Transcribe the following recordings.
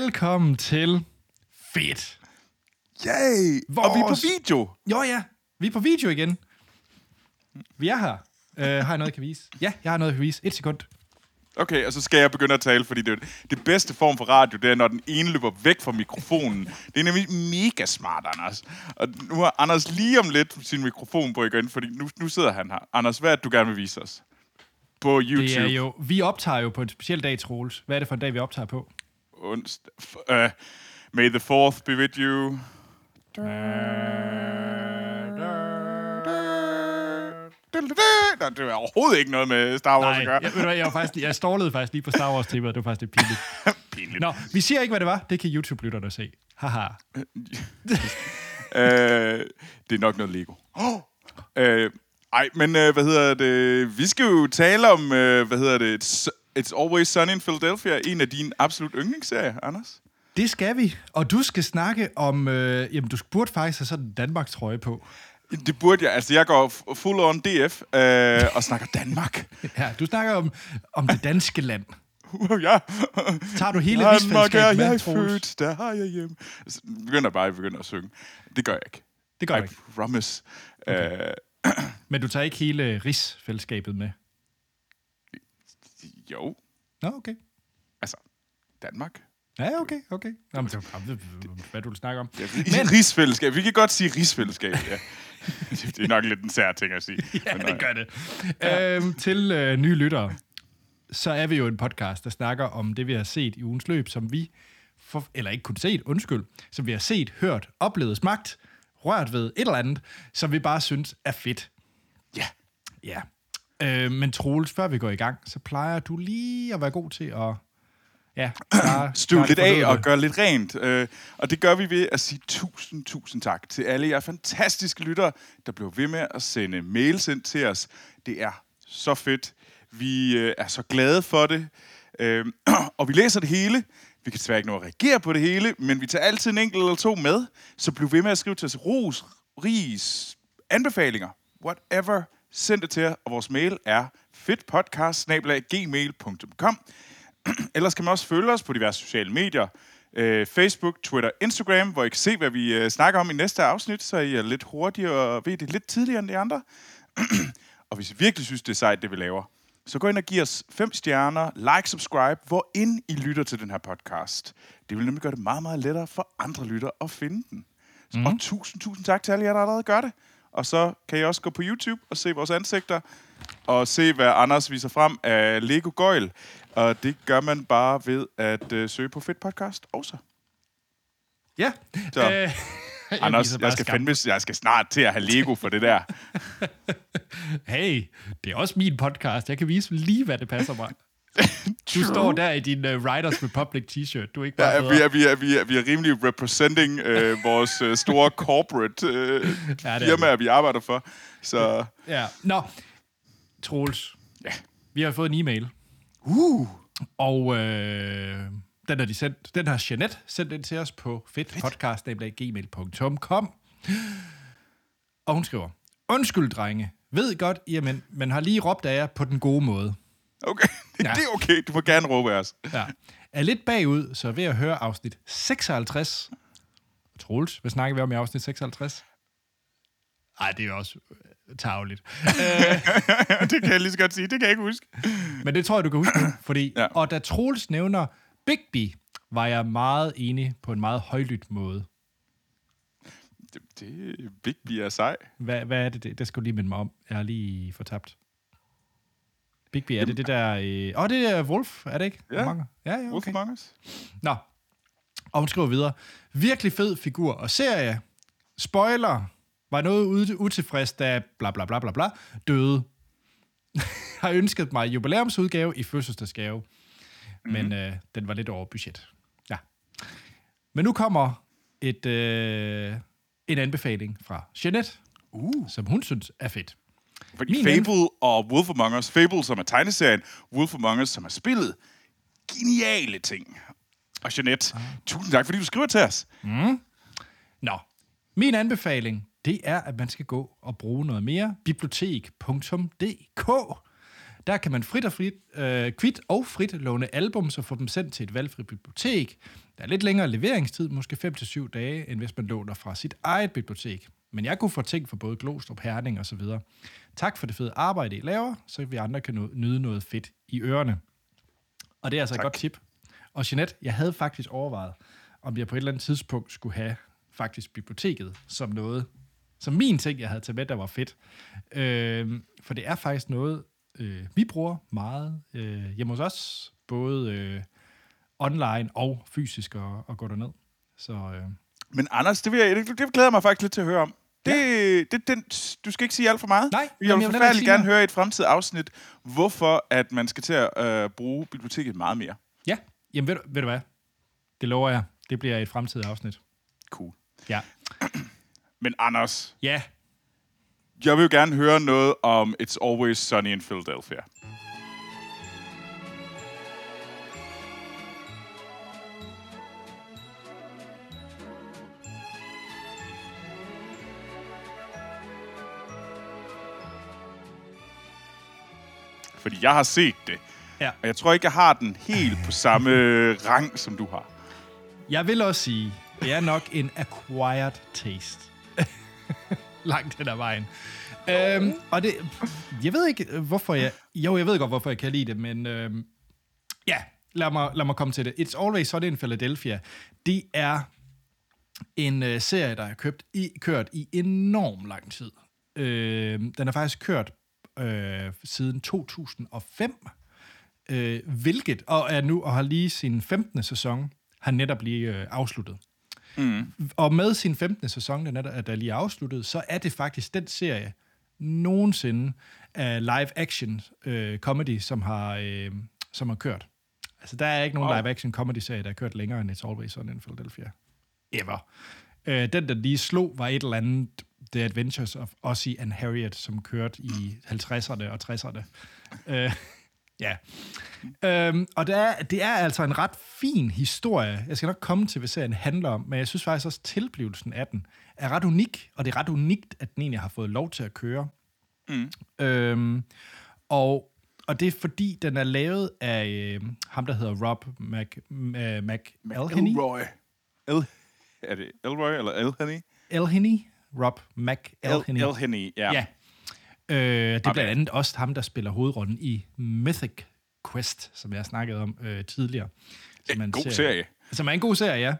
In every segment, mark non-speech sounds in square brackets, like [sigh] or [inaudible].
Velkommen til Fedt. Yay! Og vi er på Vores- video. Jo ja, vi er på video igen. Vi er her. Uh, har jeg noget, jeg kan vise? Ja, jeg har noget, jeg kan vise. Et sekund. Okay, og så skal jeg begynde at tale, fordi det, det bedste form for radio, det er, når den ene løber væk fra mikrofonen. Det er nemlig mega smart, Anders. Og nu har Anders lige om lidt sin mikrofon på igen, fordi nu, nu sidder han her. Anders, hvad er det, du gerne vil vise os? På YouTube. Det er jo, vi optager jo på en speciel dag, Troels. Hvad er det for en dag, vi optager på? Onsdag. Uh, may the fourth be with you. Det er overhovedet ikke noget med Star Wars Nej, at gøre. jeg, ved du hvad, jeg, var faktisk, jeg stålede faktisk lige på Star Wars temaet. Det var faktisk lidt pinligt. [laughs] Pinligt. Nå, vi siger ikke, hvad det var. Det kan YouTube-lytterne se. Haha. [laughs] øh, det er nok noget Lego. Oh! Øh, ej, men øh, hvad hedder det? Vi skal jo tale om, øh, hvad hedder det? It's, Always Sunny in Philadelphia. En af dine absolut yndlingsserier, Anders. Det skal vi. Og du skal snakke om... Øh, jamen, du burde faktisk have sådan en Danmark-trøje på. Det burde jeg. Altså, jeg går full on DF øh, og snakker Danmark. [laughs] Ja, du snakker om, om det danske land. ja. Tager du hele Danmark er jeg født, der har jeg hjem. Altså, begynder bare, at begynde at synge. Det gør jeg ikke. Det gør I jeg ikke. promise. Okay. Øh, [clears throat] Men du tager ikke hele rigsfællesskabet med? Jo, Nå, okay. altså, Danmark. Ja, okay, okay. Nå, men, så- hvad du vil snakke om. Ja, men, [laughs] rigsfællesskab. Vi kan godt sige rigsfællesskab, ja. [laughs] det er nok lidt en sær ting at sige. Ja, Men, det gør det. Øhm, til øh, nye lyttere, så er vi jo en podcast, der snakker om det, vi har set i ugens løb, som vi, for, eller ikke kun set, undskyld, som vi har set, hørt, oplevet, smagt, rørt ved, et eller andet, som vi bare synes er fedt. Ja. Ja. Øh, men Troels, før vi går i gang, så plejer du lige at være god til at... Ja, [clears throat] bare, Støv bare lidt af og gør lidt rent. Øh, og det gør vi ved at sige tusind, tusind tak til alle jer fantastiske lyttere, der blev ved med at sende mails ind til os. Det er så fedt. Vi øh, er så glade for det. Øh, [clears throat] og vi læser det hele. Vi kan desværre ikke nå at reagere på det hele, men vi tager altid en enkelt eller to med. Så bliv ved med at skrive til os ros, ris, anbefalinger, whatever. Send det til jer, og vores mail er fedtpodcast.gmail.com [clears throat] Ellers kan man også følge os på diverse sociale medier. Øh, Facebook, Twitter, Instagram, hvor I kan se, hvad vi øh, snakker om i næste afsnit, så I er lidt hurtigere og ved det lidt tidligere end de andre. [clears throat] og hvis I virkelig synes, det er sejt, det vi laver, så gå ind og giv os fem stjerner, like, subscribe, hvor ind I lytter til den her podcast. Det vil nemlig gøre det meget, meget lettere for andre lyttere at finde den. Mm. Og tusind, tusind tak til alle jer, der allerede gør det. Og så kan I også gå på YouTube og se vores ansigter, og se, hvad Anders viser frem af Lego Gøjl. Og det gør man bare ved at øh, søge på Fedt Podcast også. Ja. Så, Øh, [laughs] jeg Anders, jeg, skal fandme, jeg skal snart til at have Lego for det der. [laughs] Hey, det er også min podcast. Jeg kan vise lige, hvad det passer mig. [laughs] Du står der i din uh, Riders Republic t-shirt. Du er ikke bare Ja, vi, er, vi, er, vi, er, vi er rimelig representing øh, [laughs] vores øh, store corporate øh, Ja, det er firmaer, vi arbejder for. Så Ja. Nå, Troels. Ja. Vi har fået en e-mail. uh, Og øh, den har de sendt, den har Jeanette sendt ind til os på fedtpodcast.gmail.com Og hun skriver, Undskyld, drenge. Ved godt, jamen, men har lige råbt af jer på den gode måde. okay, Ja. [laughs] det er okay. Du må gerne råbe af os. [laughs] Ja. Er lidt bagud, så er ved at høre afsnit 56. Troels, hvad snakker vi om i afsnit 56? Ej, det er også øh, tarveligt. [laughs] det kan jeg lige så godt sige. Det kan jeg ikke huske. Men det tror jeg, du kan huske nu. Fordi, Ja. Og da Troels nævner Bigby, var jeg meget enig på en meget højlydt måde. Det, det er Bigby er sej. Hvad, hvad er det, det? Det skal du lige minde mig om. Jeg har lige fortabt. Bigby, er det det der... Øh... Åh, oh, det er Wolf, er det ikke? Ja. Mange? Ja, ja, Wolf okay. Among Us. Nå. Og hun skriver videre. Virkelig fed figur og serie. Spoiler. Var noget utilfreds, da bla bla bla bla bla døde. [laughs] har ønsket mig jubilæumsudgave i fødselsdagsgave. Mm. Men øh, den var lidt over budget. Ja. Men nu kommer et, øh, en anbefaling fra Jeanette, Uh. som hun synes er fedt. Fordi Min Fable og Wolf Among Us. Fable, som er tegneserien. Wolf Among Us, som er spillet. Geniale ting. Og Jeanette, ah. tusind tak, fordi du skriver til os. Nå, min anbefaling, det er, at man skal gå og bruge noget mere. Bibliotek.dk Der kan man frit og frit, øh, kvit og frit låne albums og få dem sendt til et valgfrit bibliotek. Der er lidt længere leveringstid, måske 5-7 dage, end hvis man låner fra sit eget bibliotek. Men jeg kunne få ting for både Glostrup, Herning og så videre. Tak for det fede arbejde, I laver, så vi andre kan nyde noget fedt i ørerne. Og det er altså tak. et godt tip. Og Jeanette, jeg havde faktisk overvejet, om jeg på et eller andet tidspunkt skulle have faktisk biblioteket som noget, som min ting, jeg havde taget med, der var fedt. Øh, for det er faktisk noget, øh, vi bruger meget øh, hjemme hos os, både øh, online og fysisk at, at gå derned. Så øh, Men Anders, det, vil jeg, det, det glæder mig faktisk lidt til at høre om. Det, det, den, du skal ikke sige alt for meget. Nej, jeg vil forfærdeligt gerne høre i et fremtidigt afsnit, hvorfor at man skal til at øh, bruge biblioteket meget mere. ja, jamen ved du, ved du hvad? Det lover jeg. Det bliver et fremtidigt afsnit. Cool. Ja. [clears throat] Men Anders, Ja, jeg vil jo gerne høre noget om It's Always Sunny in Philadelphia. Fordi jeg har set det. Ja. Og jeg tror ikke, jeg har den helt på samme [laughs] rang, som du har. Jeg vil også sige, det er nok en acquired taste. [laughs] Langt hen ad vejen. Øhm, og det, jeg ved ikke, hvorfor jeg... Jo, jeg ved godt, hvorfor jeg kan lide det, men... Øhm, ja, lad mig, lad mig komme til det. It's Always Sunny in Philadelphia. Det er en øh, serie, der er købt i, kørt i enorm lang tid. Øh, den er faktisk kørt øh, siden 2005, øh, hvilket, og er nu og har lige sin 15. sæson, har netop lige øh, afsluttet. Mm. Og med sin 15. sæson, der, netop, der lige er afsluttet, så er det faktisk den serie nogensinde af live-action øh, comedy, som har, øh, som har kørt. Altså, der er ikke nogen Wow. live-action comedy-serie, der har kørt længere end It's Always Sunny in Philadelphia. Ever. Øh, den, der lige slog, var et eller andet The Adventures of Ozzy and Harriet, som kørte i 50'erne og 60'erne. øh, ja. Øhm, og det er, det er altså en ret fin historie. Jeg skal nok komme til, hvad serien handler om, men jeg synes faktisk også, at tilblivelsen af den er ret unik, og det er ret unikt, at den egentlig har fået lov til at køre. Mm. Øhm, og, og det er fordi, den er lavet af øh, ham, der hedder Rob Mac, øh, McElhenney. Elroy. El, er det Elroy eller Elhenney? Elhenney? Rob McElhenney. El, Elhenney, ja. Ja. Øh, det er blandt andet også ham, der spiller hovedrollen i Mythic Quest, som jeg snakkede om øh, tidligere. Som En god serie. Som er en god serie, ja.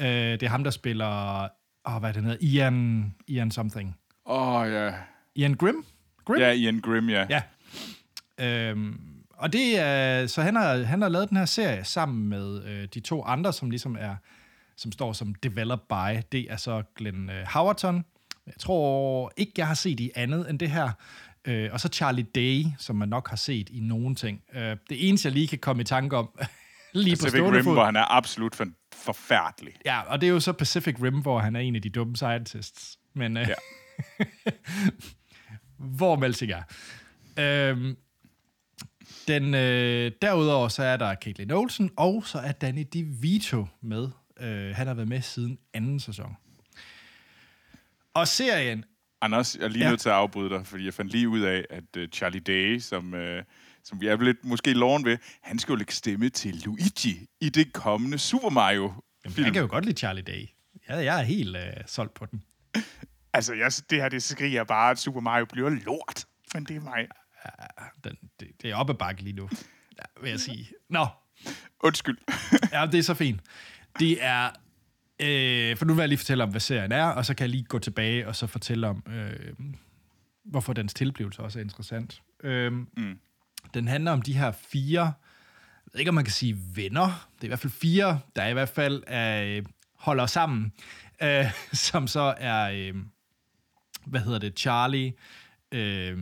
ja. Øh, det er ham, der spiller... Åh, hvad er det hedder? Ian, Ian something. Åh, oh, ja. Ian Grimm? Grimm? Ja, Ian Grimm, ja. Ja. Øhm, og det er, så han har, han har lavet den her serie sammen med øh, de to andre, som ligesom er, som står som develop by. Det er så Glenn øh, Howerton. Jeg tror ikke, jeg har set i andet end det her. Øh, og så Charlie Day, som man nok har set i nogen ting. Øh, det eneste, jeg lige kan komme i tanke om, [laughs] lige på Pacific stående Rim, fod. hvor han er absolut for, forfærdelig. Ja, og det er jo så Pacific Rim, hvor han er en af de dumme scientists. Men øh, Ja. [laughs] hvor Melsing er. Øhm, den, øh, derudover så er der Caitlin Olsen, og så er Danny DeVito med. Øh, han har været med siden anden sæson. Og serien, Anders, jeg er lige Ja. ja. nødt til at afbryde dig, fordi jeg fandt lige ud af, at uh, Charlie Day, som, uh, som vi er lidt måske loven ved, han skal jo lægge stemme til Luigi i det kommende Super Mario. jamen, jeg kan jo godt lide Charlie Day. Jeg, jeg er helt øh, solgt på den. [laughs] Altså, jeg, det her, det skriger bare, at Super Mario bliver lort. Men det er mig. den det, det er ad bakke lige nu, ja, vil jeg sige. Nå, Undskyld. Ja, det er så fint. Det er... Øh, for nu vil jeg lige fortælle om, hvad serien er, og så kan jeg lige gå tilbage og så fortælle om, øh, hvorfor dens tilblivelse også er interessant. Øh, mm. Den handler om de her fire, jeg ved ikke, om man kan sige venner. Det er i hvert fald fire, der i hvert fald øh, holder sammen, øh, [laughs] som så er, øh, hvad hedder det, Charlie, øh,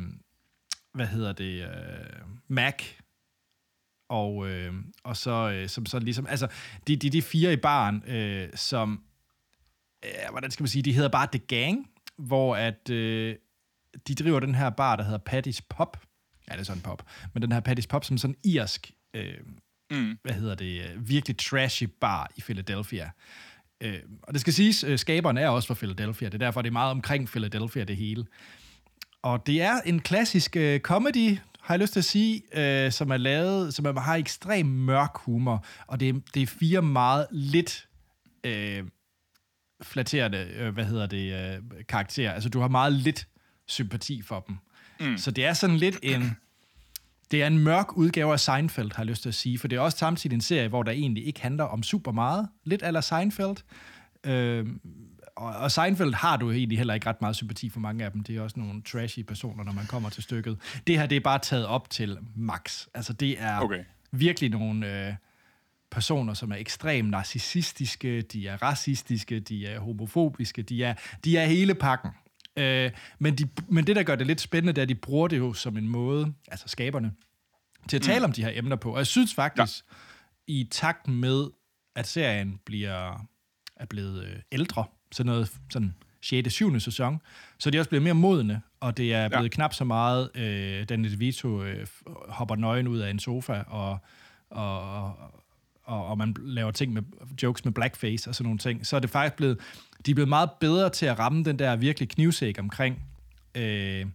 hvad hedder det, øh, Mac, og, øh, og så, øh, som så ligesom, altså, de, de, de fire i baren, øh, som, øh, hvordan skal man sige, de hedder bare The Gang, hvor at, øh, de driver den her bar, der hedder Patty's Pop. Ja, det er sådan en pop. Men den her Patty's Pop, som sådan irsk, øh, mm. hvad hedder det, øh, virkelig trashy bar i Philadelphia. Øh, og det skal siges, øh, skaberen er også fra Philadelphia. Det er derfor, det er meget omkring Philadelphia, det hele. Og det er en klassisk øh, comedy, har jeg lyst til at sige, øh, som er lavet, som er, har ekstrem mørk humor, og det er, det er fire meget lidt øh, flatterende, øh, hvad hedder det, øh, karakterer. Altså, du har meget lidt sympati for dem. Mm. Så det er sådan lidt en... Det er en mørk udgave af Seinfeld, har jeg lyst til at sige, for det er også samtidig en serie, hvor der egentlig ikke handler om super meget. Lidt eller Seinfeld. Øh, og, og Seinfeld har du egentlig heller ikke ret meget sympati for mange af dem. Det er også nogle trashy personer, når man kommer til stykket. Det her, det er bare taget op til max. Altså, det er Okay. virkelig nogle øh, personer, som er ekstremt narcissistiske, de er racistiske, de er homofobiske, de er, de er hele pakken. Øh, men, de, men det, der gør det lidt spændende, det er, at de bruger det jo som en måde, altså skaberne, til at tale mm. om de her emner på. Og jeg synes faktisk, ja. i takt med, at serien bliver, er blevet øh, ældre, så noget sådan 6. 7. sæson, så de også blevet mere modne, og det er blevet ja. knap så meget, øh, Danny DeVito øh, hopper nøgen ud af en sofa, og, og, og, og man laver ting med jokes med blackface og sådan nogle ting, så er det faktisk blevet, de er blevet meget bedre til at ramme den der virkelig knivsæk omkring, øh,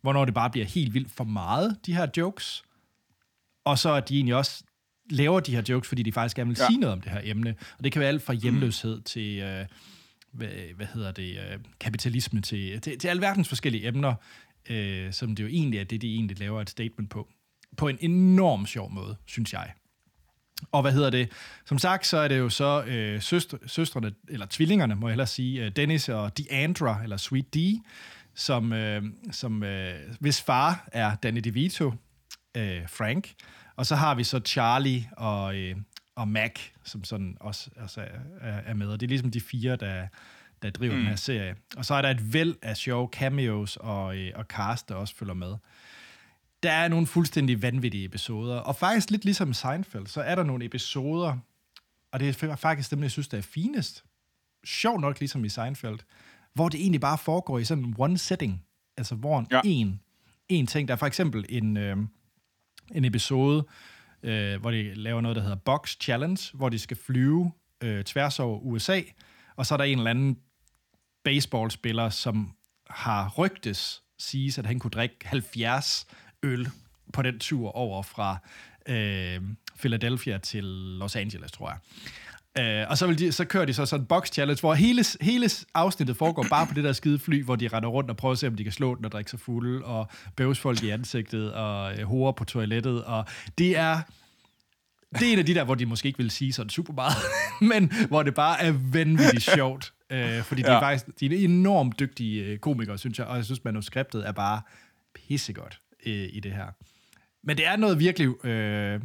hvornår det bare bliver helt vildt for meget, de her jokes, og så at de egentlig også laver de her jokes, fordi de faktisk gerne vil. Ja. sige noget om det her emne. Og det kan være alt fra hjemløshed mm. til, øh, hvad, hvad hedder det, øh, kapitalisme, til, til, til alverdens forskellige emner, øh, som det jo egentlig er det, de egentlig laver et statement på. På en enorm sjov måde, synes jeg. Og hvad hedder det? Som sagt, så er det jo så øh, søstre, søstrene, eller tvillingerne, må jeg hellere sige, øh, Dennis og Deandra, eller Sweet D, som, øh, som øh, hvis far er Danny DeVito, øh, Frank, og så har vi så Charlie og, øh, og Mac, som sådan også, også er, med, og det er ligesom de fire, der, der driver mm. den her serie. Og så er der et væld af sjove cameos og, øh, og cast, der også følger med der er nogle fuldstændig vanvittige episoder. Og faktisk lidt ligesom Seinfeld, så er der nogle episoder, og det er faktisk dem, jeg synes, der er finest. Sjov nok ligesom i Seinfeld, hvor det egentlig bare foregår i sådan en one setting. Altså hvor Ja. en, en ting, der er for eksempel en, øh, en episode, øh, hvor de laver noget, der hedder Box Challenge, hvor de skal flyve øh, tværs over USA, og så er der en eller anden baseballspiller, som har rygtes siges, at han kunne drikke 70 øl på den tur over fra øh, Philadelphia til Los Angeles, tror jeg. Øh, og så, vil de, så kører de så sådan en box challenge, hvor hele, hele afsnittet foregår bare på det der skide fly, hvor de render rundt og prøver at se, om de kan slå den og drikke sig fulde, og bøves folk i ansigtet, og øh, horer på toilettet, og det er... Det er en af de der, hvor de måske ikke vil sige sådan super meget, [laughs] men hvor det bare er vanvittigt sjovt. Øh, fordi ja. de er Ja. faktisk de er enormt dygtige øh, komikere, synes jeg, og jeg synes, manuskriptet er bare pissegodt øh, i det her. Men det er noget virkelig øh,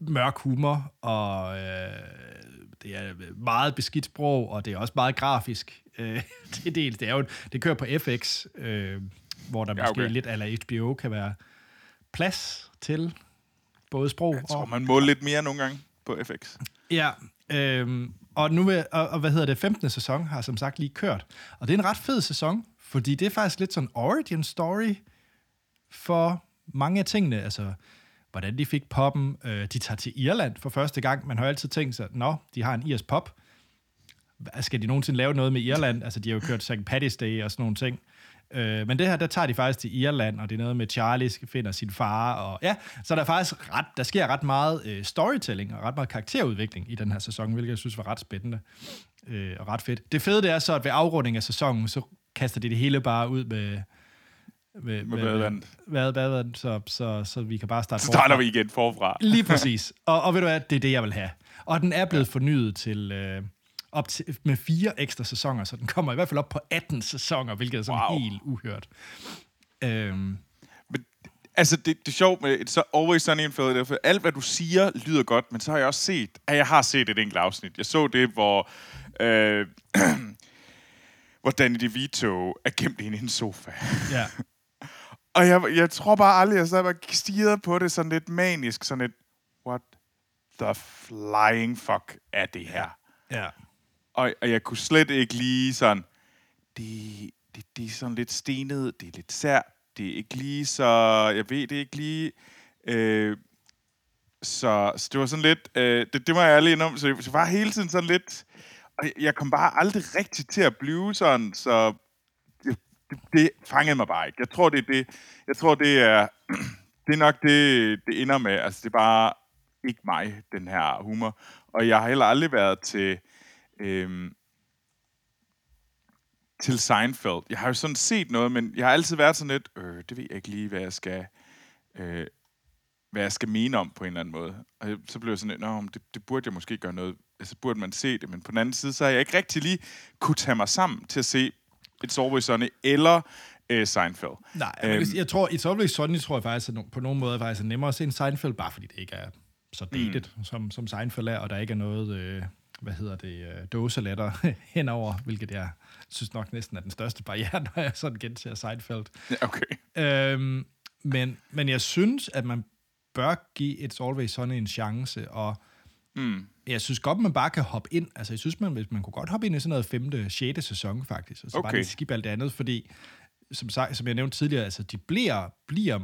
mørk humor, og øh, det er meget beskidt sprog, og det er også meget grafisk. Øh, [laughs] det, dels, det, er jo, det kører på FX, øh, hvor der Ja, måske okay. lidt eller HBO kan være plads til både sprog Jeg tror, og... man må lidt mere nogle gange på FX. Ja, øhm, og nu vil, og, og, hvad hedder det, 15. sæson har som sagt lige kørt. Og det er en ret fed sæson, fordi det er faktisk lidt sådan origin story for mange af tingene. Altså, hvordan de fik poppen. Øh, de tager til Irland for første gang. Man har jo altid tænkt sig, nå, de har en irsk pop. Hvad- Skal de nogensinde lave noget med Irland? Altså, de har jo kørt St. Paddy's Day og sådan nogle ting. Øh, men det her, der tager de faktisk til Irland, og det er noget med, Charlie skal finder sin far, og ja, så der er faktisk ret, der sker ret meget øh, storytelling og ret meget karakterudvikling i den her sæson, hvilket jeg synes var ret spændende øh, og ret fedt. Det fede det er så, at ved afrunding af sæsonen, så kaster de det hele bare ud med, med, Med badevandet. Med, badevandet, så, så, så vi kan bare starte Så starter forfra. vi igen forfra. Lige præcis. [laughs] Og, og ved du hvad, det er det, jeg vil have. Og den er blevet fornyet til, øh, op til med fire ekstra sæsoner, så den kommer i hvert fald op på 18 sæsoner, hvilket er sådan Wow. helt uhørt. Øhm, Men, altså, det, det er sjovt med et så Always Sunny in Philadelphia. for Alt, hvad du siger, lyder godt, men så har jeg også set, at jeg har set et enkelt afsnit. Jeg så det, hvor, øh, [clears throat] hvor Danny DeVito er gemt inde i en sofa. ja. [laughs] Og jeg, jeg tror bare aldrig, jeg sad og stirrede på det sådan lidt manisk, sådan lidt, what the flying fuck er det her? ja. Og, og jeg kunne slet ikke lige sådan, det, det, det er sådan lidt stenet, det er lidt sært, det er ikke lige så, jeg ved det ikke lige. Øh, så, så det var sådan lidt, øh, det, det må jeg ærlig indrømme, så det var hele tiden sådan lidt, og jeg- jeg kom bare aldrig rigtig til at blive sådan, så det, det fangede mig bare ikke. Jeg tror, det er det, jeg tror, det er, [clears throat] det er nok det, det ender med. Altså, det er bare ikke mig, den her humor. Og jeg har heller aldrig været til, øhm, til Seinfeld. Jeg har jo sådan set noget, men jeg har altid været sådan lidt, øh, det ved jeg ikke lige, hvad jeg skal, øh, hvad jeg skal mene om på en eller anden måde. Og så blev jeg sådan at det, det burde jeg måske gøre noget, altså burde man se det, men på den anden side, så har jeg ikke rigtig lige kunne tage mig sammen til at se It's Always Sunny eller øh, Seinfeld. Nej, øhm, jeg, tror, It's Always Sunny tror jeg faktisk, at på nogen måde faktisk er nemmere at se en Seinfeld, bare fordi det ikke er så dated, mm. som, som Seinfeld er, og der ikke er noget, øh, hvad hedder det, øh, dåseletter [laughs] henover, hvilket jeg synes nok næsten er den største barriere, [laughs] når jeg sådan genser Seinfeld. Okay. Øhm, men, men jeg synes, at man bør give It's Always Sunny en chance, og mm. jeg synes godt, man bare kan hoppe ind. Altså, jeg synes, man, man kunne godt hoppe ind i sådan noget femte, sjette sæson, faktisk, og så okay. bare skip alt det andet, fordi, som, som jeg nævnte tidligere, altså, de bliver, bliver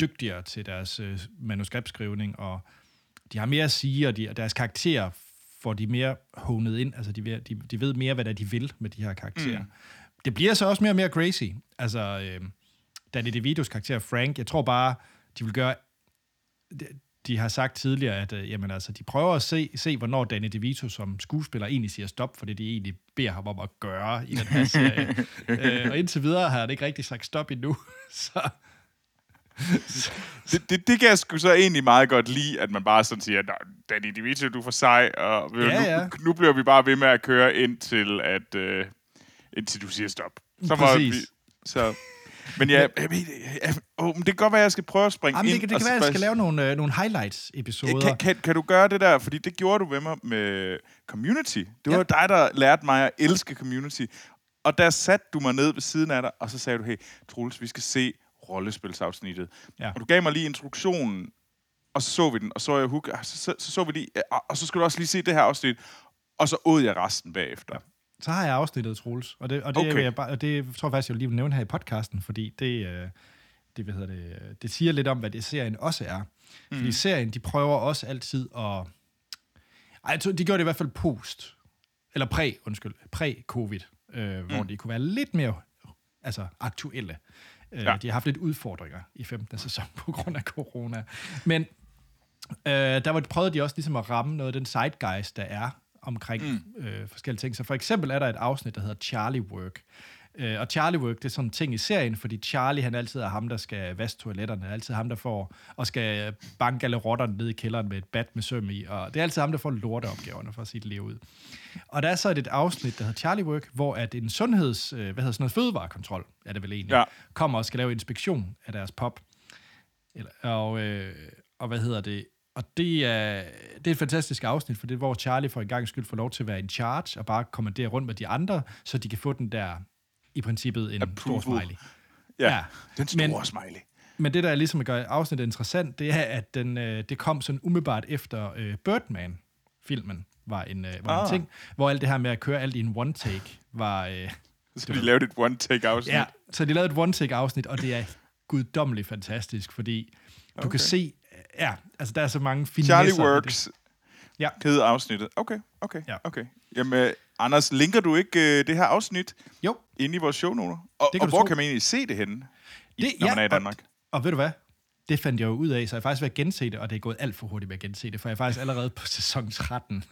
dygtigere til deres øh, manuskriptskrivning, og de har mere at sige, og, de, og deres karakterer får de mere honet ind. Altså, de, de, de ved mere, hvad det er, de vil med de her karakterer. Mm. Det bliver så også mere og mere crazy. Altså, øh, Danny DeVitos karakter Frank, jeg tror bare, de vil gøre... De, de har sagt tidligere, at øh, jamen, altså, de prøver at se, se, hvornår Danny DeVito som skuespiller egentlig siger stop, for det de egentlig beder ham om at gøre i den her serie. [laughs] øh, og indtil videre har han ikke rigtig sagt stop endnu. [laughs] så det, det, det kan jeg sgu så egentlig meget godt lide, at man bare sådan siger, Danny DeVito, du er for sej, og ja, ja. Nu, nu bliver vi bare ved med at køre indtil, at, uh, indtil du siger stop. Så Præcis. Vi, så, men ja, jeg, jeg, jeg, oh, det kan godt være, at jeg skal prøve at springe Jamen, ind. Det, det kan være, at jeg skal lave nogle, øh, nogle highlights-episoder. Kan, kan, kan du gøre det der? Fordi det gjorde du ved mig med Community. Det var ja. dig, der lærte mig at elske Community. Og der satte du mig ned ved siden af dig, og så sagde du, hey, Troels, vi skal se rollespilsafsnittet. Ja. Og du gav mig lige introduktionen, og så så vi den, og så jeg hook, så, så, så, så vi lige, og så skulle du også lige se det her afsnit, og så åd jeg resten bagefter. Ja. Så har jeg afsnittet, Troels, og det, og det, okay. jeg bare, og det tror jeg faktisk, jeg vil lige nævne her i podcasten, fordi det, øh, det, hvad hedder det, det siger lidt om, hvad det serien også er. Mm. Fordi serien, de prøver også altid at... Ej, de gjorde det i hvert fald post, eller præ, undskyld, præ-covid, øh, mm. hvor de kunne være lidt mere altså, aktuelle. Øh, ja. De har haft lidt udfordringer i 15. sæson [laughs] på grund af corona. Men øh, der var, prøvede de også ligesom at ramme noget af den zeitgeist, der er omkring mm. øh, forskellige ting. Så for eksempel er der et afsnit, der hedder Charlie Work. Øh, og Charlie Work, det er sådan en ting i serien, fordi Charlie, han altid er ham, der skal vaske toiletterne, er altid ham, der får, og skal banke alle rotterne ned i kælderen med et bat med søm i, og det er altid ham, der får lorteopgaverne for det liv ud. Og der er så et, et afsnit, der hedder Charlie Work, hvor at en sundheds, øh, hvad hedder sådan noget, fødevarekontrol, er det vel egentlig, ja. kommer og skal lave inspektion af deres pop. Eller, og, øh, og hvad hedder det, og det er, det er et fantastisk afsnit, for det hvor Charlie for en gang skyld får lov til at være in charge, og bare kommandere rundt med de andre, så de kan få den der, i princippet, en Approval. stor smiley. Ja, ja. den store men, smiley. Men det, der ligesom gør afsnittet interessant, det er, at den, øh, det kom sådan umiddelbart efter øh, Birdman-filmen var en, øh, var ah. en ting, hvor alt det her med at køre alt i en one-take var... Øh, så de lavede et one-take-afsnit? Ja, så de lavede et one-take-afsnit, og det er guddommeligt fantastisk, fordi okay. du kan se ja, altså der er så mange fine Charlie Works ja. hedder afsnittet. Okay, okay, ja. okay. Jamen, Anders, linker du ikke uh, det her afsnit jo. inde i vores shownoter? Og, og hvor tro. kan man egentlig se det henne, det, når ja, man er i Danmark? Og, og ved du hvad? Det fandt jeg jo ud af, så jeg er faktisk ved at gense det, og det er gået alt for hurtigt med at gense det, for jeg er faktisk allerede på sæson 13.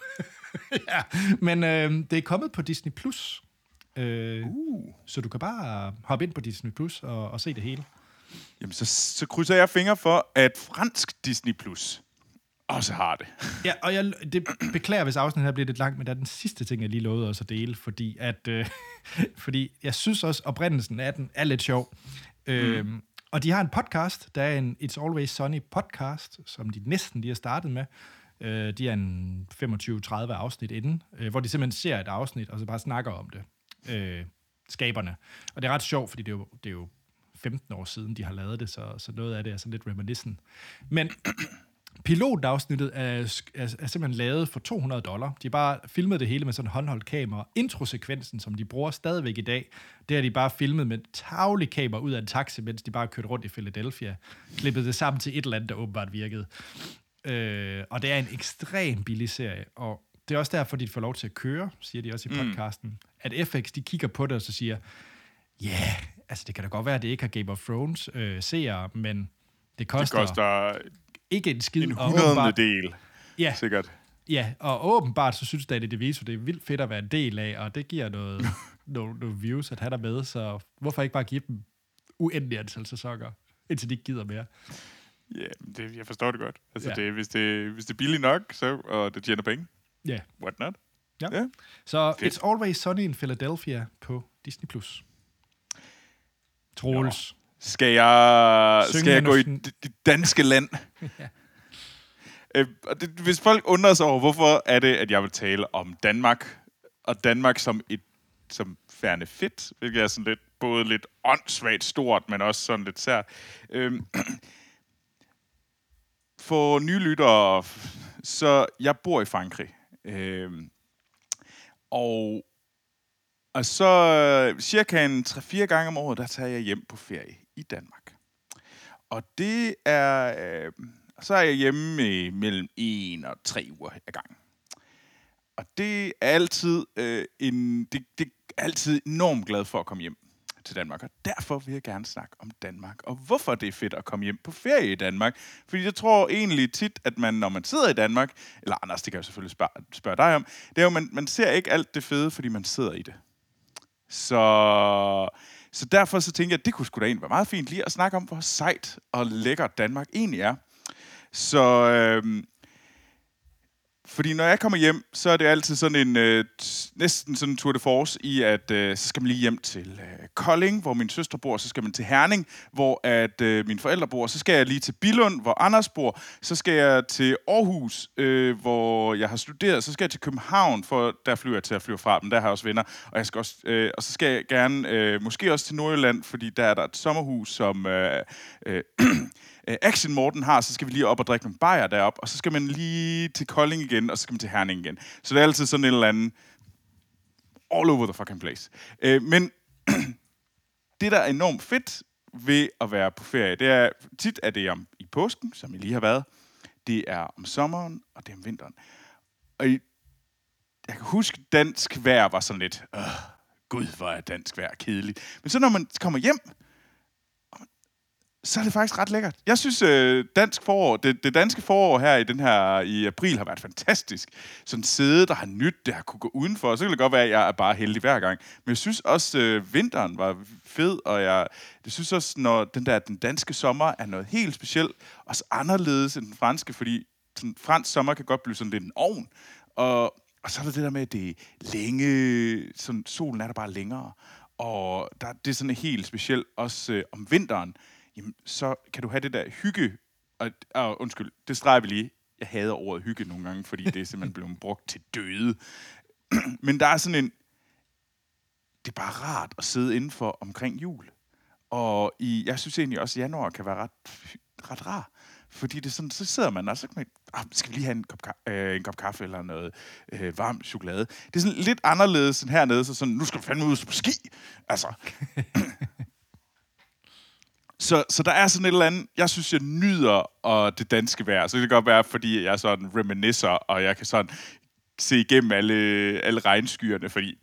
[laughs] ja, men øh, det er kommet på Disney+. Plus. Øh, uh. Så du kan bare hoppe ind på Disney Plus og, og se det hele. Jamen, så, så krydser jeg fingre for, at fransk Disney Plus også har det. Ja, og jeg det beklager, hvis afsnittet her bliver lidt langt, men det er den sidste ting, jeg lige lovede os at dele, fordi, at, øh, [laughs] fordi jeg synes også, oprindelsen af den er lidt sjov. Mm. Øhm, og de har en podcast, der er en It's Always Sunny podcast, som de næsten lige har startet med. Øh, de er en 25-30 afsnit inden, øh, hvor de simpelthen ser et afsnit, og så bare snakker om det. Øh, skaberne. Og det er ret sjovt, fordi det er jo, det er jo 15 år siden, de har lavet det, så, så noget af det er sådan lidt reminiscent. Men [clears throat] pilotafsnittet er, er, er simpelthen lavet for 200 dollar. De har bare filmet det hele med sådan en håndholdt kamera. Introsekvensen, som de bruger stadigvæk i dag, det har de bare filmet med taglig kamera ud af en taxi, mens de bare kørte rundt i Philadelphia. Klippet det sammen til et eller andet, der åbenbart virkede. Øh, og det er en ekstrem billig serie, og det er også derfor, de får lov til at køre, siger de også i mm. podcasten, mm. at FX, de kigger på det og så siger, Ja, yeah. Altså det kan da godt være, at det ikke har Game of Thrones øh, seere, men det Det koster, koster ikke en skid. en og hundredende del, Ja, sikkert. ja, og åbenbart så synes Danny DeVito, det er vildt fedt at være en del af, og det giver noget, [laughs] nogle, nogle views, at han er med, så hvorfor ikke bare give dem uendelig antal sæsoner, indtil de ikke gider mere. Ja, det, jeg forstår det godt. Altså, Ja. ja. det, hvis, det, hvis det er billigt nok, så, og det tjener penge, Ja, what not? Ja. ja. så Fedt. It's Always Sunny in Philadelphia på Disney+. Plus. Troels. Skal jeg, Synge skal jeg gå i det, det danske land? [laughs] Ja. øh, og det, hvis folk undrer sig over, hvorfor er det, at jeg vil tale om Danmark, og Danmark som et som færne fedt, hvilket er sådan lidt, både lidt åndssvagt stort, men også sådan lidt sært. Øhm, [clears throat] for nye lyttere, så jeg bor i Frankrig. Øhm, og og så øh, cirka en 3-4 gange om året, der tager jeg hjem på ferie i Danmark. Og det er... Øh, så er jeg hjemme i mellem 1 og 3 uger ad gangen. Og det er altid øh, en... Det, det er altid enormt glad for at komme hjem til Danmark. Og derfor vil jeg gerne snakke om Danmark. Og hvorfor det er fedt at komme hjem på ferie i Danmark. Fordi jeg tror egentlig tit, at man, når man sidder i Danmark... Eller Anders, det kan jeg selvfølgelig spørge, spørge dig om. Det er jo, man, man ser ikke alt det fede, fordi man sidder i det. Så, så derfor så tænker jeg, at det kunne sgu da egentlig være meget fint lige at snakke om, hvor sejt og lækkert Danmark egentlig er. Så øh, fordi når jeg kommer hjem, så er det altid sådan en øh, næsten sådan en tour de force i, at øh, så skal man lige hjem til øh, Kolding, hvor min søster bor, så skal man til Herning, hvor at øh, mine forældre bor, så skal jeg lige til Billund, hvor Anders bor, så skal jeg til Aarhus, øh, hvor jeg har studeret, så skal jeg til København, for der flyver jeg til at flyve fra dem, der har jeg også venner, og, jeg skal også, øh, og så skal jeg gerne, øh, måske også til Nordjylland, fordi der er der et sommerhus, som... Øh, øh, [clears throat] øh, Action Morten har, så skal vi lige op og drikke nogle bajer derop, og så skal man lige til Kolding igen, og så skal man til Herning igen. Så det er altid sådan en eller anden all over the fucking place. Øh, men [clears throat] det, der er enormt fedt ved at være på ferie, det er tit at det om i påsken, som I lige har været. Det er om sommeren, og det er om vinteren. Og i, jeg kan huske, dansk vejr var sådan lidt, øh, gud, hvor er dansk vejr kedeligt. Men så når man kommer hjem, så er det faktisk ret lækkert. Jeg synes, øh, dansk forår, det, det danske forår her i den her i april har været fantastisk. Sådan sæde, der har nyt, det har kunne gå udenfor. Så kan det godt være, at jeg er bare heldig hver gang. Men jeg synes også, øh, vinteren var fed, og jeg, jeg synes også, når den der den danske sommer er noget helt specielt, og så anderledes end den franske, fordi sådan, fransk sommer kan godt blive sådan lidt en ovn. Og, og så er der det der med, at det er længe, sådan, solen er der bare længere. Og der, det er sådan helt specielt også øh, om vinteren, jamen, så kan du have det der hygge. Og, og undskyld, det streger vi lige. Jeg hader ordet hygge nogle gange, fordi det er simpelthen [laughs] blevet brugt til døde. [clears throat] Men der er sådan en... Det er bare rart at sidde indenfor omkring jul. Og i, jeg synes egentlig også, at januar kan være ret, ret rar. Fordi det er sådan, så sidder man og så kan man, ah, skal vi lige have en kop, ka- øh, en kop kaffe eller noget øh, varm chokolade. Det er sådan lidt anderledes end hernede, så sådan, nu skal vi fandme ud på ski. Altså, [clears throat] så, så der er sådan et eller andet, jeg synes, jeg nyder og det danske vejr. Så det kan godt være, fordi jeg er sådan reminiscer, og jeg kan sådan se igennem alle, alle regnskyerne, fordi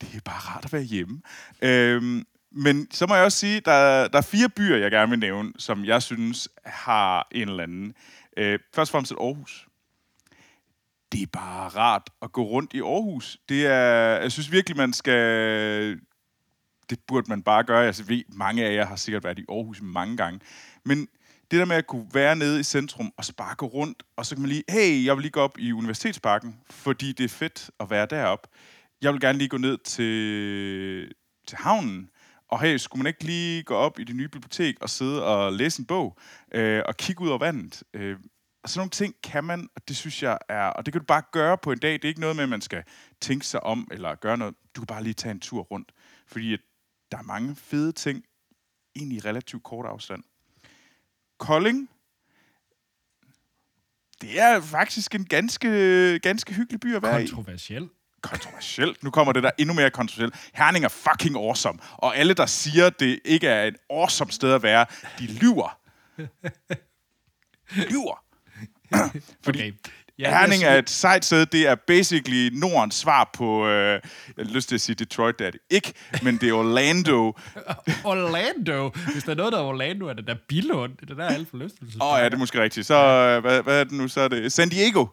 det er bare rart at være hjemme. Øhm, men så må jeg også sige, der, der er fire byer, jeg gerne vil nævne, som jeg synes har en eller anden. Øh, først og fremmest Aarhus. Det er bare rart at gå rundt i Aarhus. Det er, jeg synes virkelig, man skal det burde man bare gøre. Altså, ved, mange af jer har sikkert været i Aarhus mange gange. Men det der med at kunne være nede i centrum og sparke rundt, og så kan man lige, hey, jeg vil lige gå op i Universitetsparken, fordi det er fedt at være derop. Jeg vil gerne lige gå ned til, til havnen, og hey, skulle man ikke lige gå op i det nye bibliotek og sidde og læse en bog øh, og kigge ud over vandet? Øh, og sådan nogle ting kan man, og det synes jeg er, og det kan du bare gøre på en dag. Det er ikke noget med, at man skal tænke sig om eller gøre noget. Du kan bare lige tage en tur rundt, fordi at der er mange fede ting egentlig i relativt kort afstand. Kolding, det er faktisk en ganske, ganske hyggelig by at være i. Kontroversiel. Kontroversielt. Nu kommer det der endnu mere kontroversielt. Herning er fucking awesome. Og alle, der siger, det ikke er et awesome sted at være, de lyver. [laughs] lyver. Fordi Okay. Ja, Herning er et sejt sted. Det er basically Nordens svar på, øh, jeg har lyst til at sige Detroit, det er det ikke, men det er Orlando. [laughs] Orlando? Hvis der er noget, der er Orlando, er det der Billund. Det er der alt for lyst. Åh oh, ja, det er måske rigtigt. Så øh, hvad, hvad er det nu? Så er det San Diego.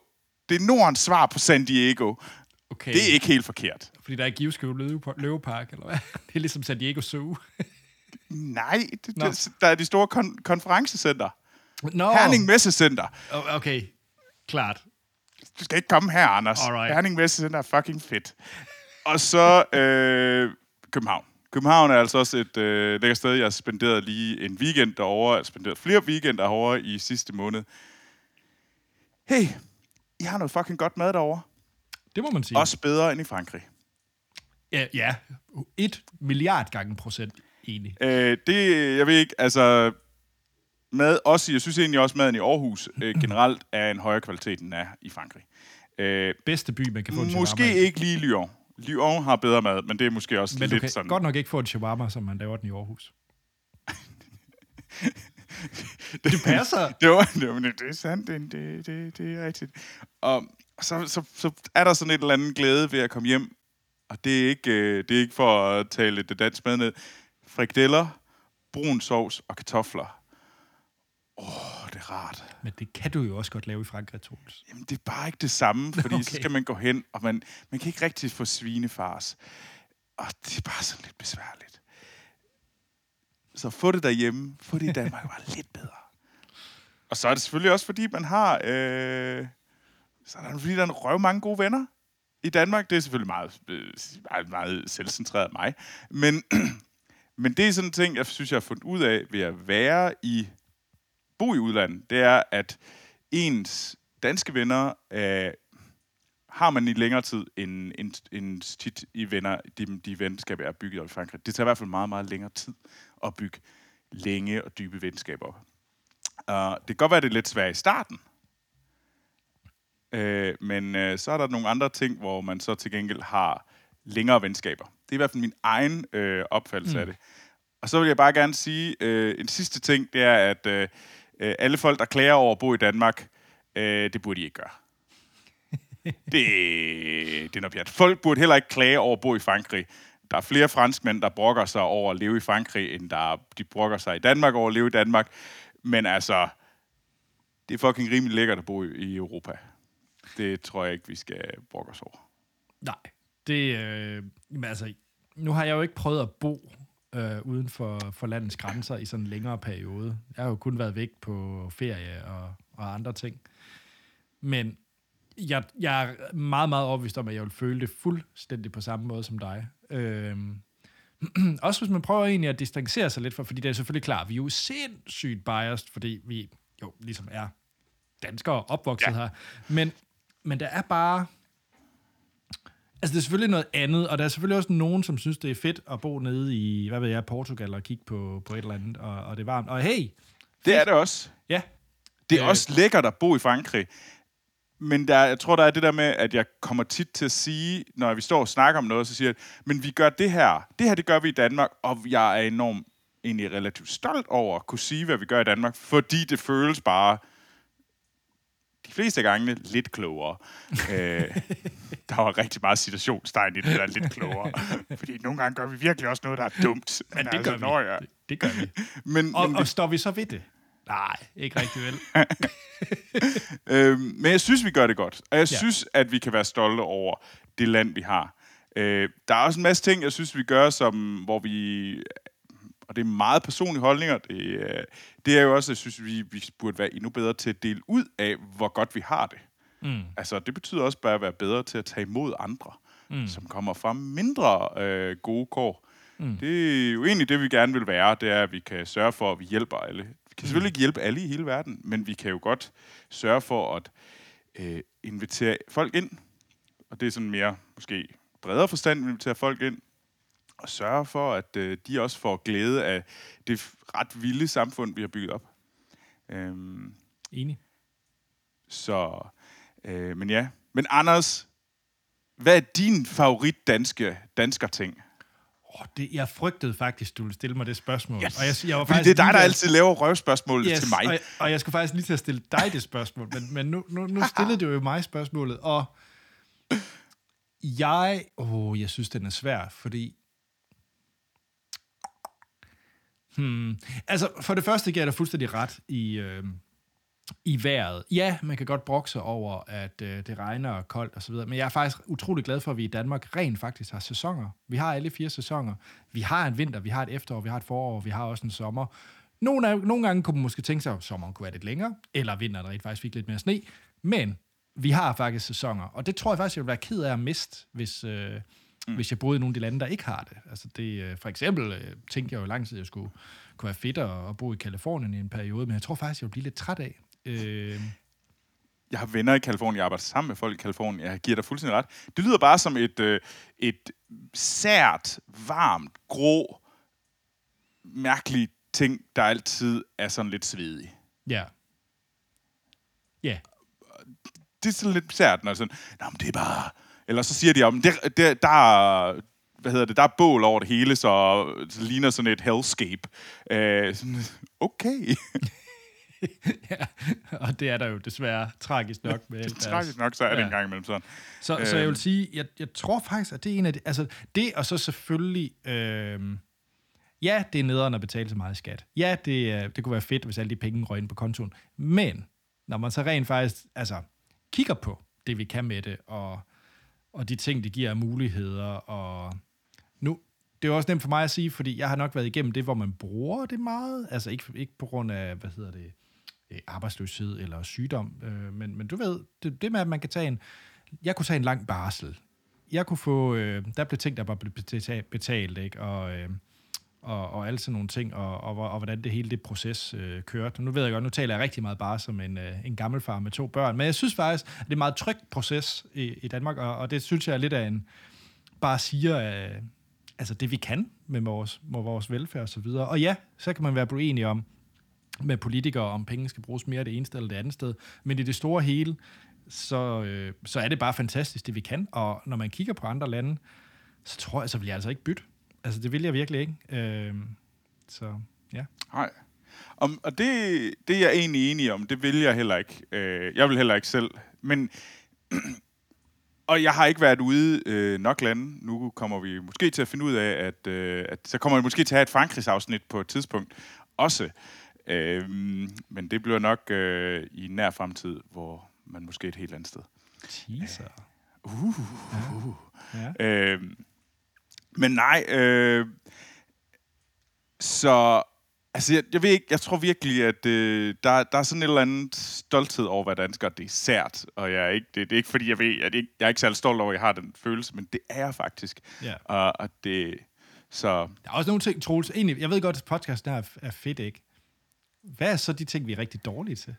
Det er Nordens svar på San Diego. Okay. Det er ikke helt forkert. Fordi der er Giveskøv Løvepark, eller hvad? [laughs] Det er ligesom San Diego Zoo. [laughs] Nej, det, det, der er de store kon- konferencecenter. No. Herning Messecenter. Okay, klart. Du skal ikke komme her, Anders. Alright. Herning Messecenter er fucking fedt. Og så øh, København. København er altså også et øh, lækkert sted. Jeg har spenderet lige en weekend derovre. Jeg har spenderet flere weekender derovre i sidste måned. Hey, I har noget fucking godt mad derovre. Det må man sige. Også bedre end i Frankrig. Ja, ja. et milliard gange procent enig. Øh, det, jeg ved ikke, altså... Mad, også, jeg synes egentlig også, maden i Aarhus øh, [clears throat] generelt er en højere kvalitet, end er i Frankrig. Øh, Bedste by, man kan få en Måske ikke lige Lyon. Lyon har bedre mad, men det er måske også men lidt kan sådan... godt nok ikke få en shawarma, som man laver den i Aarhus. [laughs] det, det passer. [laughs] det, var, det, var, det er sandt, det, det, det, det er rigtigt. Og så, så, så er der sådan et eller andet glæde ved at komme hjem, og det er ikke, øh, det er ikke for at tale det dansk mad ned. Frikadeller, brun sovs og kartofler. Åh, oh, det er rart. Men det kan du jo også godt lave i Frankrig, Troels. Jamen, det er bare ikke det samme, fordi [laughs] okay. så skal man gå hen, og man, man kan ikke rigtig få svinefars. Og det er bare sådan lidt besværligt. Så få det derhjemme, få det i Danmark, var lidt bedre. Og så er det selvfølgelig også, fordi man har... Øh, så er der, fordi der er røv mange gode venner i Danmark. Det er selvfølgelig meget, øh, meget, meget selvcentreret af mig. Men, [clears throat] men det er sådan en ting, jeg synes, jeg har fundet ud af ved at være i bo i udlandet. Det er, at ens danske venner øh, har man i længere tid end, end, end tit i venner, de, de venskaber er bygget i Frankrig. Det tager i hvert fald meget, meget længere tid at bygge længe og dybe venskaber op. Uh, det kan godt være, det er lidt svært i starten, uh, men uh, så er der nogle andre ting, hvor man så til gengæld har længere venskaber. Det er i hvert fald min egen uh, opfattelse mm. af det. Og så vil jeg bare gerne sige, uh, en sidste ting, det er, at uh, alle folk, der klager over at bo i Danmark, uh, det burde de ikke gøre. [laughs] det, det er noget pjat. Folk burde heller ikke klage over at bo i Frankrig. Der er flere franskmænd, der brokker sig over at leve i Frankrig, end der de brokker sig i Danmark over at leve i Danmark. Men altså, det er fucking rimelig lækkert at bo i Europa. Det tror jeg ikke, vi skal brokke os over. Nej, det... Øh, men altså, nu har jeg jo ikke prøvet at bo øh, uden for, for landets grænser i sådan en længere periode. Jeg har jo kun været væk på ferie og, og andre ting. Men jeg, jeg er meget, meget overbevist om, at jeg vil føle det fuldstændig på samme måde som dig. Øhm, [clears throat] også hvis man prøver egentlig at distancere sig lidt fra, fordi det er selvfølgelig klart, vi er jo sindssygt biased, fordi vi jo ligesom er danskere opvokset ja. her. Men, men der er bare... Altså, det er selvfølgelig noget andet, og der er selvfølgelig også nogen, som synes, det er fedt at bo nede i, hvad ved jeg, Portugal og kigge på, på et eller andet, og, og det er varmt. Og hey! Fedt. Det er det også. Ja. Det er øh, også lækkert at bo i Frankrig men der, jeg tror, der er det der med, at jeg kommer tit til at sige, når vi står og snakker om noget, så siger jeg, men vi gør det her. Det her, det gør vi i Danmark, og jeg er enormt egentlig relativt stolt over at kunne sige, hvad vi gør i Danmark, fordi det føles bare de fleste gange lidt klogere. [laughs] øh, der var rigtig meget situationstegn i det der lidt klogere. [laughs] Fordi nogle gange gør vi virkelig også noget, der er dumt. Men, men det, altså, gør vi. Jeg... det, det gør vi. [laughs] men, og, men og står vi så ved det? Nej, ikke rigtig vel. øhm, men jeg synes, vi gør det godt. Og jeg ja. synes, at vi kan være stolte over det land, vi har. Øh, der er også en masse ting, jeg synes, vi gør, som, hvor vi... Og det er meget personlige holdninger. Det, det er jo også, jeg synes, vi, vi burde være endnu bedre til at dele ud af, hvor godt vi har det. Mm. Altså, det betyder også bare at være bedre til at tage imod andre, mm. som kommer fra mindre øh, gode kår. Mm. Det er jo egentlig det, vi gerne vil være, det er, at vi kan sørge for, at vi hjælper alle. Vi kan selvfølgelig ikke hjælpe alle i hele verden, men vi kan jo godt sørge for at øh, invitere folk ind. Og det er sådan mere, måske bredere forstand, at invitere folk ind. Og sørge for, at øh, de også får glæde af det ret vilde samfund, vi har bygget op. Øhm, Enig. Så, øh, men ja. Men Anders, hvad er din favorit danske dansker ting? Oh, det, jeg frygtede faktisk, du ville stille mig det spørgsmål. Yes. Og jeg, jeg var Fordi faktisk det er dig, der altid laver røvspørgsmål yes, til mig. Og, og jeg skulle faktisk lige til at stille dig det spørgsmål, men, men nu, nu, nu stillede du jo mig spørgsmålet, og jeg, åh, jeg synes, den er svær, fordi... Hmm, altså, for det første giver jeg dig fuldstændig ret i, øh, i vejret. Ja, man kan godt brokse over, at øh, det regner og koldt osv., men jeg er faktisk utrolig glad for, at vi i Danmark rent faktisk har sæsoner. Vi har alle fire sæsoner. Vi har en vinter, vi har et efterår, vi har et forår, vi har også en sommer. Nogle, af, nogle gange kunne man måske tænke sig, at sommeren kunne være lidt længere, eller vinteren rent faktisk fik lidt mere sne, men vi har faktisk sæsoner, og det tror jeg faktisk, jeg ville være ked af at miste, hvis, øh, mm. hvis jeg boede i nogle af de lande, der ikke har det. Altså det, øh, for eksempel øh, tænkte jeg jo lang tid, at jeg skulle kunne være fedt at, bo i Kalifornien i en periode, men jeg tror faktisk, jeg ville blive lidt træt af. Øh, Jeg har venner i Kalifornien, jeg arbejder sammen med folk i Kalifornien, jeg giver dig fuldstændig ret. Det lyder bare som et, øh, et sært, varmt, grå, mærkeligt ting, der altid er sådan lidt svedig. ja. Ja, Det er sådan lidt sært, når sådan, Nå, men det er bare... Eller så siger de om, det, det, der er, hvad hedder det, der er bål over det hele, så det ligner sådan et hellscape. Øh, sådan, okay. [laughs] ja, og det er der jo desværre tragisk nok med alt deres- Tragisk nok, så er det Ja. en gang imellem sådan. Så, øh. så jeg vil sige, jeg, jeg tror faktisk, at det er en af de... Altså, det og så selvfølgelig... Øh, ja, det er nederen at betale så meget skat. Ja, det, er- det kunne være fedt, hvis alle de penge røg ind på kontoen. Men når man så rent faktisk altså, kigger på det, vi kan med det, og, og de ting, det giver af muligheder, og nu... Det er også nemt for mig at sige, fordi jeg har nok været igennem det, hvor man bruger det meget. Altså ikke, ikke på grund af, hvad hedder det, øh, arbejdsløshed eller sygdom. Øh, men, men du ved, det, det med, at man kan tage en... Jeg kunne tage en lang barsel. Jeg kunne få... Øh, der blev ting, der bare blev betalt, betalt ikke? Og, øh, og, og alle sådan nogle ting, og, og, og, og hvordan det hele det proces øh, kørte. Nu ved jeg godt, nu taler jeg rigtig meget bare som en, øh, en gammel far med to børn, men jeg synes faktisk, at det er en meget tryg proces i, i Danmark, og, og det synes jeg er lidt af en... Bare siger, øh, altså det vi kan med vores, med vores velfærd og så videre. Og ja, så kan man være uenig om, med politikere, om penge skal bruges mere det ene sted eller det andet sted. Men i det store hele, så, øh, så er det bare fantastisk, det vi kan. Og når man kigger på andre lande, så tror jeg, så vil jeg altså ikke bytte. Altså, det vil jeg virkelig ikke. Øh, så ja. Nej. Om, og det, det er jeg egentlig enig om. Det vil jeg heller ikke. Øh, jeg vil heller ikke selv. Men, [clears throat] og jeg har ikke været ude øh, nok lande. Nu kommer vi måske til at finde ud af, at, øh, at så kommer vi måske til at have et Frankrigsafsnit på et tidspunkt også. Øh, men det bliver nok øh, i nær fremtid, hvor man måske er et helt andet sted. Teaser. Uh. Ja. Øh, men nej, øh, så altså jeg, jeg ved ikke, jeg tror virkelig, at øh, der, der er sådan et eller andet stolthed over, hvad dansker det er sært, og jeg er ikke, det, det er ikke fordi, jeg ved, at jeg, jeg er ikke særlig stolt over, at jeg har den følelse, men det er jeg faktisk. ja. Og, og det, så Der er også nogle ting, Troels, egentlig, jeg ved godt, at podcasten er, er fedt, ikke? Hvad er så de ting, vi er rigtig dårlige til?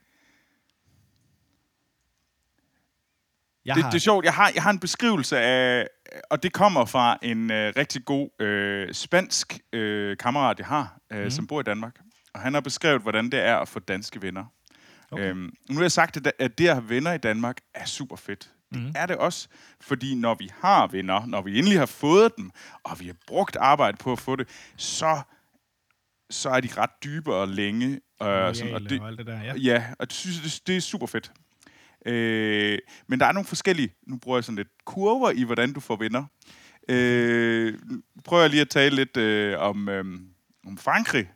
Jeg det, det er sjovt, jeg har, jeg har en beskrivelse af, og det kommer fra en øh, rigtig god øh, spansk øh, kammerat, jeg har, øh, mm. som bor i Danmark. Og han har beskrevet, hvordan det er at få danske venner. Okay. Øhm, nu har jeg sagt, at, at det at have venner i Danmark er super fedt. Det Mhm. er det også, fordi når vi har venner, når vi endelig har fået dem, og vi har brugt arbejde på at få det, så, så er de ret dybe og længe. Øh, sådan, og det, og alt det der, ja. Ja, og det synes det, det er super fedt. Øh, men der er nogle forskellige, nu bruger jeg sådan lidt kurver i, hvordan du får venner. Øh, prøver jeg lige at tale lidt øh, om, øh, om Frankrig.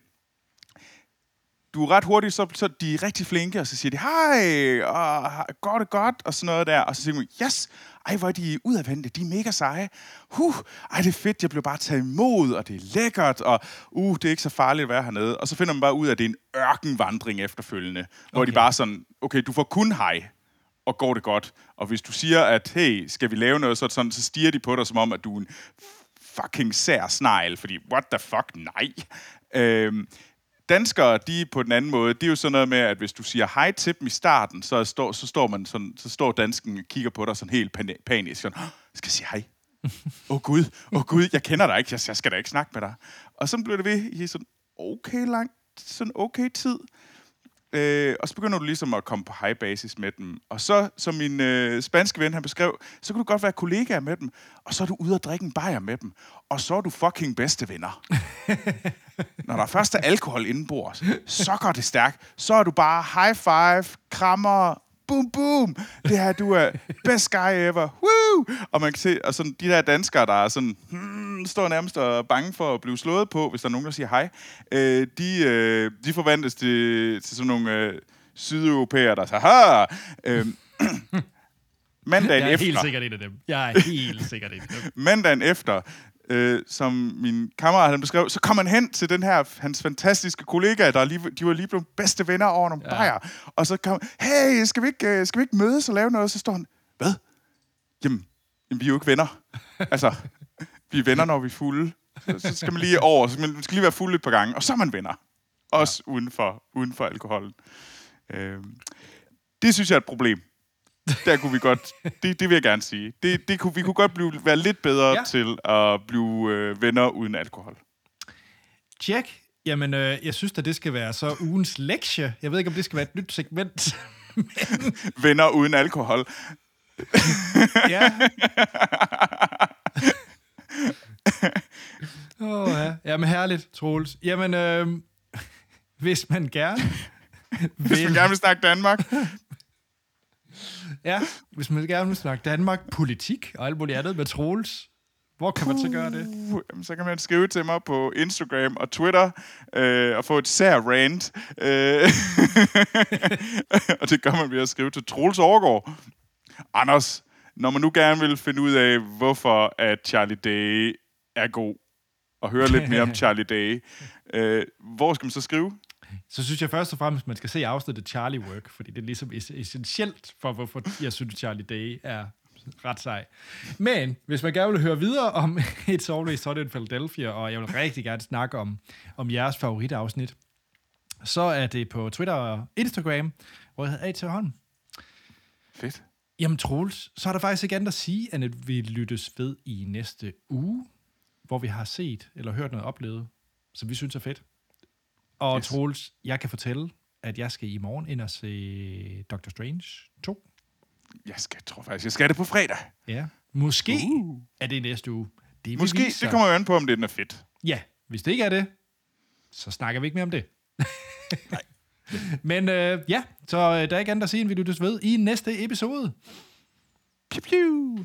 Du er ret hurtig, så, så de er rigtig flinke, og så siger de, hej, og går det godt, og sådan noget der. Og så siger man, yes, ej, hvor er de udadvendte, de er mega seje. Huh, ej, det er fedt, jeg blev bare taget imod, og det er lækkert, og uh, det er ikke så farligt at være hernede. Og så finder man bare ud af, at det er en ørkenvandring efterfølgende, hvor Okay. de bare sådan, okay, du får kun hej, og går det godt. Og hvis du siger, at hey, skal vi lave noget, så, sådan, så stiger de på dig, som om, at du er en fucking sær snegl, fordi what the fuck, nej. Øhm, danskere, de på den anden måde, det er jo sådan noget med, at hvis du siger hej til dem i starten, så står, så står, man sådan, så står dansken og kigger på dig sådan helt pan- panisk, sådan, "Åh, skal jeg sige hej? [laughs] Åh oh, gud, åh oh, gud, jeg kender dig ikke, jeg, jeg skal da ikke snakke med dig. Og så blev det ved i sådan okay lang, sådan okay tid. Øh, og så begynder du ligesom at komme på high basis med dem. Og så, som min øh, spanske ven han beskrev, så kan du godt være kollegaer med dem, og så er du ude og drikke en bajer med dem, og så er du fucking bedste venner. [laughs] Når der først er alkohol indenbords, så går det stærkt. Så er du bare high five, krammer, boom, boom. Det her, du er best guy ever. Woo! Og man kan se, og sådan, de der danskere, der er sådan, hmm, står nærmest og er bange for at blive slået på, hvis der er nogen, der siger hej, øh, de, øh, de forvandles til, til sådan nogle øh, sydeuropæere, der siger, ha! Øh, [clears throat] mandagen Jeg er efter, helt sikkert en af dem. Jeg er helt sikkert en af dem. [laughs] mandagen efter, øh, som min kammerat han beskrev, så kom han hen til den her, hans fantastiske kollega, der lige, de var lige blevet bedste venner over nogle Ja. bajer. Og så kom hey, skal vi, ikke, øh, skal vi ikke mødes og lave noget? Så står han, hvad? Jamen, jamen vi er jo ikke venner. [laughs] altså, vi er venner, når vi er fulde. Så, så skal man lige over, så man skal lige være fuld et par gange, og så er man venner. Også ja. uden, for, uden for alkoholen. Øh, det synes jeg er et problem. Der kunne vi godt, det, det vil jeg gerne sige. Det, det kunne, vi kunne godt blive, være lidt bedre Ja. til at blive øh, venner uden alkohol. Tjek. Jamen, øh, jeg synes, at det skal være så ugens lektie. Jeg ved ikke, om det skal være et nyt segment. [laughs] Venner uden alkohol. [laughs] ja. [laughs] Åh, oh, ja. Jamen, herligt, Troels. Jamen, øh, hvis man gerne Hvis man vil, gerne vil snakke Danmark. Ja, hvis man gerne vil snakke Danmark, politik og alt muligt andet med Troels, hvor kan man så gøre det? Uh, jamen, så kan man skrive til mig på Instagram og Twitter øh, og få et sær rant. Øh, [laughs] og det gør man ved at skrive til Troels Overgaard. Anders, når man nu gerne vil finde ud af, hvorfor at Charlie Day er god, og høre lidt mere om [laughs] Charlie Day, øh, hvor skal man så skrive? Så synes jeg først og fremmest, man skal se afsnittet Charlie Work, fordi det er ligesom es- essentielt for, hvorfor jeg synes, Charlie Day er ret sej. Men hvis man gerne vil høre videre om [laughs] et Always Sunny in Philadelphia, og jeg vil rigtig gerne snakke om, om jeres favoritafsnit, så er det på Twitter og Instagram, hvor jeg hedder A.T. Holm. Fedt. Jamen Troels, så er der faktisk ikke andet at sige, end at vi lyttes ved i næste uge, hvor vi har set eller hørt noget oplevet, som vi synes er fedt. Og yes. Troels, jeg kan fortælle, at jeg skal i morgen ind og se Doctor Strange 2. Jeg skal, tror faktisk, jeg skal det på fredag. Ja. Måske uh. Er det næste uge. Det Måske, vise det kommer jo an på, om det er fedt. Ja, hvis det ikke er det, så snakker vi ikke mere om det. [laughs] Men øh, ja, så øh, der er ikke andet at sige, end vi lyttes ved i næste episode. Pew, pew.